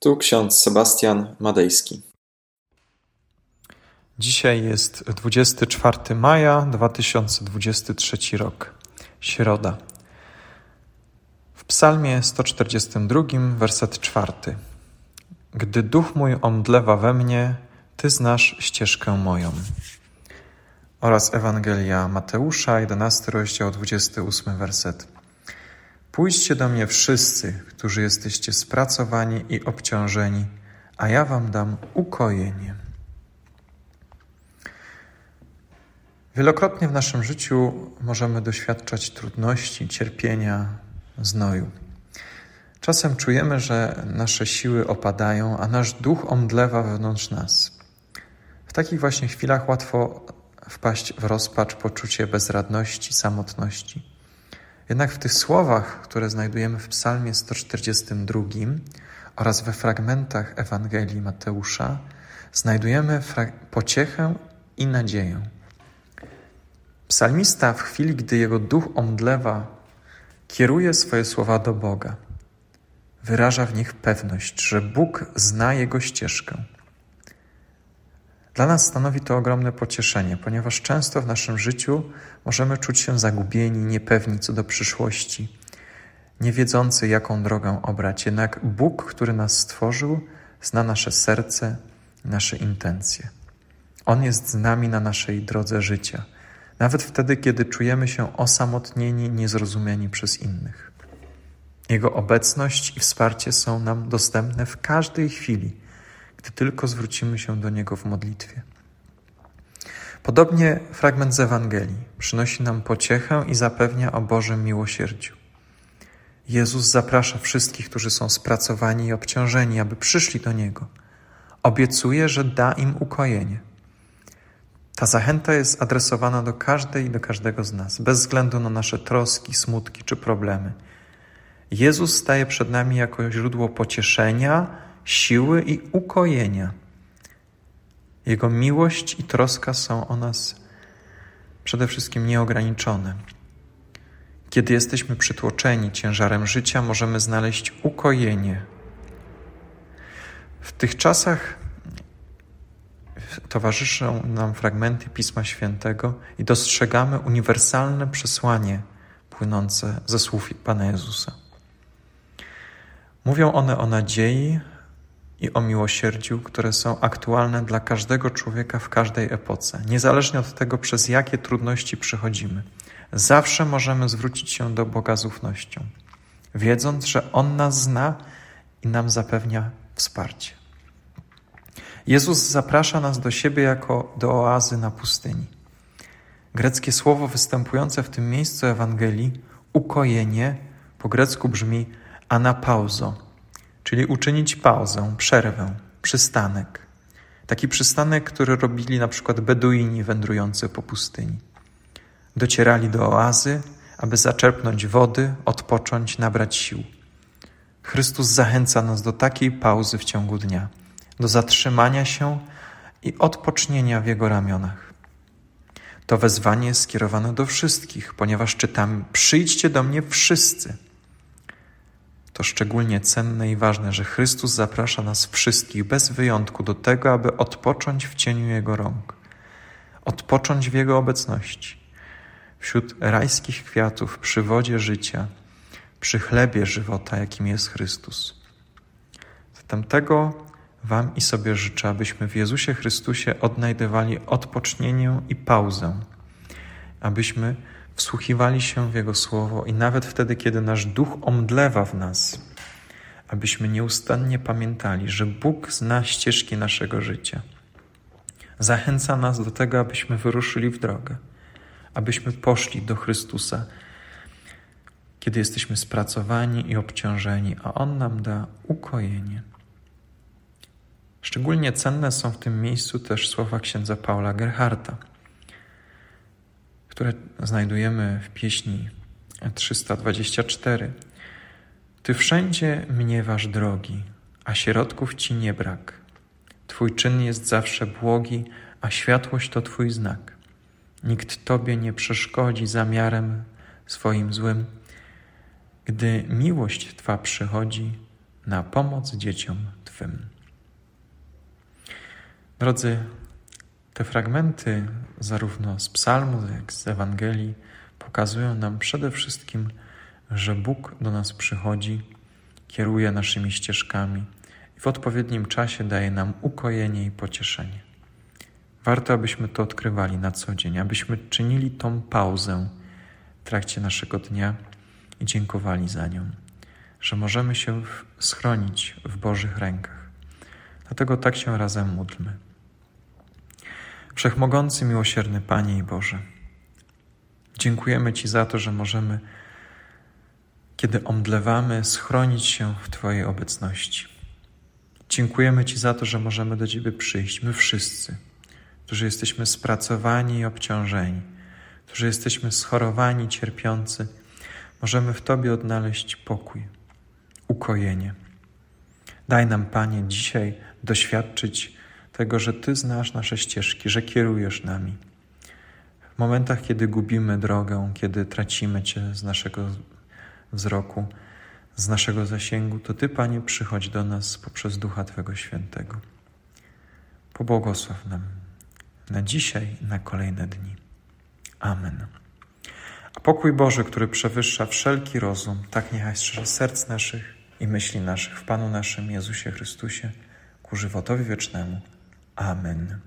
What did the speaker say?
Tu ksiądz Sebastian Madejski. Dzisiaj jest 24 maja 2023 rok, środa. W Psalmie 142, werset 4. Gdy duch mój omdlewa we mnie, ty znasz ścieżkę moją. Oraz Ewangelia Mateusza, 11 rozdział, 28 werset. Pójdźcie do mnie wszyscy, którzy jesteście spracowani i obciążeni, a ja wam dam ukojenie. Wielokrotnie w naszym życiu możemy doświadczać trudności, cierpienia, znoju. Czasem czujemy, że nasze siły opadają, a nasz duch omdlewa wewnątrz nas. W takich właśnie chwilach łatwo wpaść w rozpacz, poczucie bezradności, samotności. Jednak w tych słowach, które znajdujemy w Psalmie 142 oraz we fragmentach Ewangelii Mateusza, znajdujemy pociechę i nadzieję. Psalmista w chwili, gdy jego duch omdlewa, kieruje swoje słowa do Boga. Wyraża w nich pewność, że Bóg zna jego ścieżkę. Dla nas stanowi to ogromne pocieszenie, ponieważ często w naszym życiu możemy czuć się zagubieni, niepewni co do przyszłości, nie wiedzący, jaką drogę obrać. Jednak Bóg, który nas stworzył, zna nasze serce nasze intencje. On jest z nami na naszej drodze życia, nawet wtedy, kiedy czujemy się osamotnieni, niezrozumieni przez innych. Jego obecność i wsparcie są nam dostępne w każdej chwili gdy tylko zwrócimy się do Niego w modlitwie. Podobnie fragment z Ewangelii przynosi nam pociechę i zapewnia o Bożym miłosierdziu. Jezus zaprasza wszystkich, którzy są spracowani i obciążeni, aby przyszli do Niego. Obiecuje, że da im ukojenie. Ta zachęta jest adresowana do każdej i do każdego z nas, bez względu na nasze troski, smutki czy problemy. Jezus staje przed nami jako źródło pocieszenia, siły i ukojenia. Jego miłość i troska są o nas przede wszystkim nieograniczone. Kiedy jesteśmy przytłoczeni ciężarem życia, możemy znaleźć ukojenie. W tych czasach towarzyszą nam fragmenty Pisma Świętego i dostrzegamy uniwersalne przesłanie płynące ze słów Pana Jezusa. Mówią one o nadziei, i o miłosierdziu, które są aktualne dla każdego człowieka w każdej epoce, niezależnie od tego, przez jakie trudności przechodzimy. Zawsze możemy zwrócić się do Boga z ufnością, wiedząc, że On nas zna i nam zapewnia wsparcie. Jezus zaprasza nas do siebie jako do oazy na pustyni. Greckie słowo występujące w tym miejscu Ewangelii, ukojenie, po grecku brzmi anapauzo czyli uczynić pauzę, przerwę, przystanek. Taki przystanek, który robili na przykład Beduini wędrujący po pustyni. Docierali do oazy, aby zaczerpnąć wody, odpocząć, nabrać sił. Chrystus zachęca nas do takiej pauzy w ciągu dnia, do zatrzymania się i odpocznienia w Jego ramionach. To wezwanie jest skierowane do wszystkich, ponieważ czytamy: Przyjdźcie do mnie wszyscy to szczególnie cenne i ważne, że Chrystus zaprasza nas wszystkich bez wyjątku do tego, aby odpocząć w cieniu Jego rąk, odpocząć w Jego obecności, wśród rajskich kwiatów, przy wodzie życia, przy chlebie żywota, jakim jest Chrystus. Zatem tego Wam i sobie życzę, abyśmy w Jezusie Chrystusie odnajdywali odpocznienie i pauzę, abyśmy wsłuchiwali się w Jego słowo i nawet wtedy, kiedy nasz duch omdlewa w nas, abyśmy nieustannie pamiętali, że Bóg zna ścieżki naszego życia. Zachęca nas do tego, abyśmy wyruszyli w drogę, abyśmy poszli do Chrystusa, kiedy jesteśmy spracowani i obciążeni, a On nam da ukojenie. Szczególnie cenne są w tym miejscu też słowa księdza Paula Gerharta które znajdujemy w pieśni 324. Ty wszędzie mniewasz drogi, a środków ci nie brak. Twój czyn jest zawsze błogi, a światłość to Twój znak. Nikt Tobie nie przeszkodzi zamiarem swoim złym. Gdy miłość Twa przychodzi, na pomoc dzieciom Twym. Drodzy, te fragmenty, zarówno z Psalmu, jak i z Ewangelii, pokazują nam przede wszystkim, że Bóg do nas przychodzi, kieruje naszymi ścieżkami i w odpowiednim czasie daje nam ukojenie i pocieszenie. Warto, abyśmy to odkrywali na co dzień, abyśmy czynili tą pauzę w trakcie naszego dnia i dziękowali za nią, że możemy się schronić w Bożych rękach. Dlatego tak się razem módlmy. Wszechmogący, miłosierny Panie i Boże, dziękujemy Ci za to, że możemy, kiedy omdlewamy, schronić się w Twojej obecności. Dziękujemy Ci za to, że możemy do Ciebie przyjść, my wszyscy, którzy jesteśmy spracowani i obciążeni, którzy jesteśmy schorowani, cierpiący, możemy w Tobie odnaleźć pokój, ukojenie. Daj nam, Panie, dzisiaj doświadczyć tego, że Ty znasz nasze ścieżki, że kierujesz nami. W momentach, kiedy gubimy drogę, kiedy tracimy Cię z naszego wzroku, z naszego zasięgu, to Ty, Panie, przychodź do nas poprzez Ducha Twego Świętego. Pobłogosław nam na dzisiaj i na kolejne dni. Amen. A pokój Boży, który przewyższa wszelki rozum, tak niechaj strzeże serc naszych i myśli naszych w Panu naszym Jezusie Chrystusie ku żywotowi wiecznemu. Amen.